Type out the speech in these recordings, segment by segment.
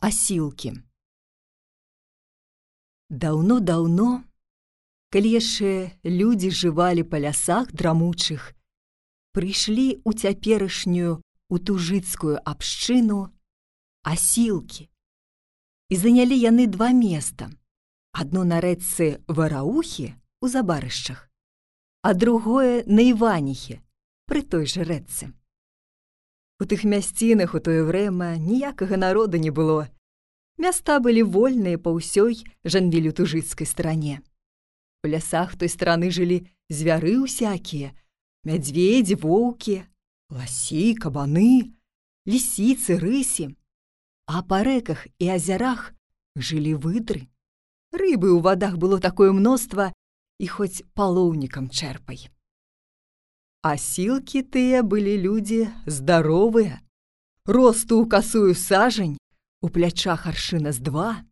асілкі. Даўно-даўно, калі яшчэ людзі жывалі па лясах драмучых, прыйшлі ў цяперашнюю утужыцкую абшчыну асілкі. І занялі яны два места: адно на рэчцы вараухі у забарышчах, а другое на Іваніхе пры той жа рэчцы. У тых мясцінах у тое врэма ніякага народа не было, Места былі вольныя па ўсёй жанвілю-тужыцкай старане. У лясах той страны жылі звяры ўсякія, мядзведзі, воўкі, ласі, кабаны, лісіцы, рысі. А па рэках і азярах жылі выдры. Рыбы ў вадах было такое мноства і хоць палоўнікам чэрпай. А сілкі тыя былі людзі здаровыя, росту ў касую сажань, У плячах аршына з два.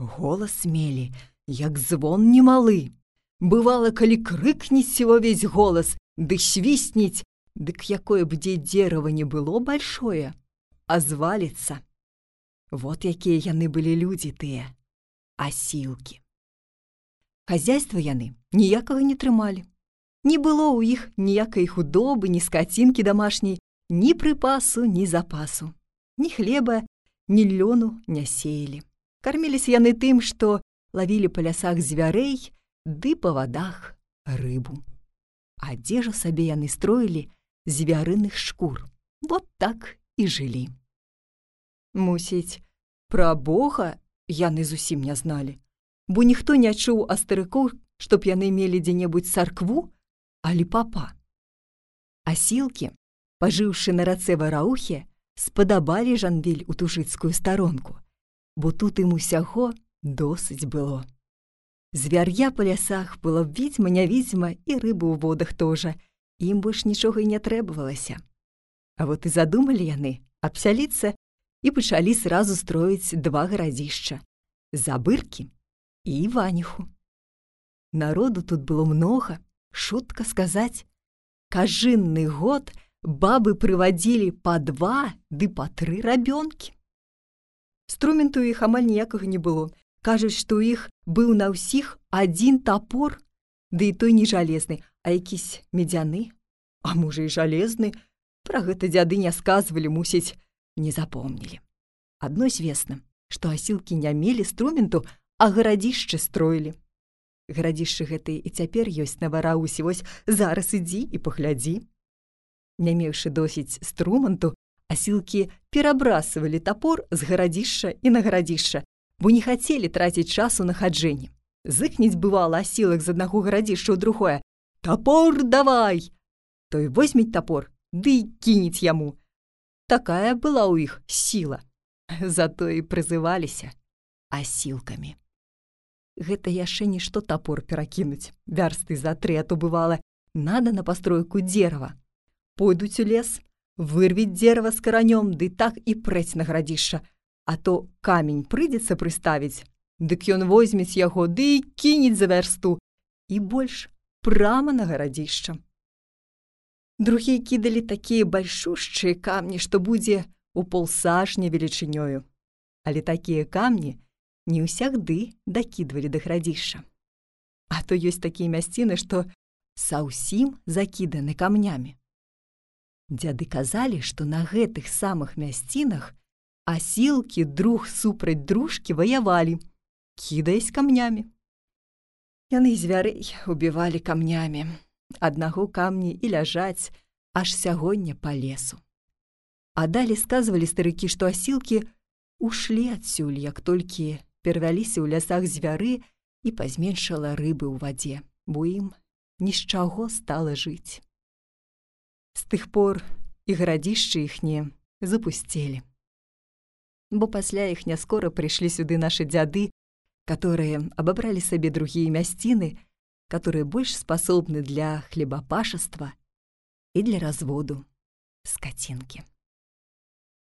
Голас мелі, як звон немалы. Бывала, калі крыкнець увесь голас, ды свістніць, дык якое б дзе дзерава не было большое, а зваліцца. Вот якія яны былі людзі тыя, асілкі. Хазяйства яны ніякага не трымалі. Не было ў іх ніякай худобы, ні скацінкі дамашняй, ні прыпасу, ні запасу, ні хлеба, ні лёну не сеялі. Карміліся яны тым, што лавілі па лясах звярэй ды па вадах рыбу. Адзежу сабе яны строілі звярыных шкур. Вот так і жылі. Мусіць, пра Бога яны зусім не зналі, бо ніхто не чуў астарыкоў, чтоб яны мелі дзе-небудзь царкву, алі папа. Асілкі, пажыўшы на рацэ вараухе, спадабалі жанвіль у тужыцкую старонку, бо тут ім усяго досыць было. Звяр'я па лясах было відзьма, нявідзьма і рыбу ў водах тоже, ім больш нічога і не трэбавалася. А вот і задумалі яны абсяліцца і пачалі сразу строіць два гарадзішча забыркі і іваніху. Народу тут было многа, шутка сказаць, кажынны год, бабы прывадзілі па два ды па тры рабёнкі. Струменту іх амаль ніякага не было. Кажуць, што іх быў на ўсіх адзін топор, ды і той не жалезны, а якісь медзяны, а мужа і жалезны, Пра гэта дзяды не сказвалі, мусіць, не запомнілі. Адно звесна, што асілкі не мелі струменту, а гарадзішчы строілі. Гарадзішчы гэтыя і цяпер ёсць на вараўсі, вось зараз ідзі і паглядзі. Не меўшы досіць струманту, асілкі перабрасывалі топор з гарадзішча і на гарадзішча, бо не хацелі траціць часу на хаджэнні. Зыкнець бывала асілак з аднаго гарадзішча ў другое: Топор давай! Той возьмець топор, ды і кінець яму. Такая была ў іх сіла. Зато і прызываліся асілкамі. Гэта яшчэ нішто топор перакінуць. Вярсты за тры, а то бывала, надо на пастройку дзерава пойдуць у лес, вырвіць дзерава з каранём, ды так і прэць на градзішча, А то камень прыйдзецца прыставіць, Дык ён возьмець яго ды і кінець за вярсту і больш прама на гарадзішча. Другія кідалі такія большушчыя камні, што будзе у полсажня велічынёю. Але такія камні не ўсягды дакідвалі да градзішча. А то ёсць такія мясціны, што саўсім закіданы камнямі. Дзяды казалі, што на гэтых самых мясцінах асілкі друг супраць дружкі ваявалі, кідаясь камнямі. Яны звярэй убівалі камнямі, аднаго камні і ляжаць аж сягоння па лесу. А далі сказвалі старыкі, што асілкі ушлі адсюль, як толькі перавяліся ў лясах звяры і пазменшала рыбы ў вадзе, бо ім ні з чаго стала жыць. З тых пор і гарадзішчы іхнія запусцелі. Бо пасля іх не скора прыйшлі сюды нашы дзяды, которые абабралі сабе другія мясціны, которые больш спасобны для хлебапашаства і для разводу скацінкі.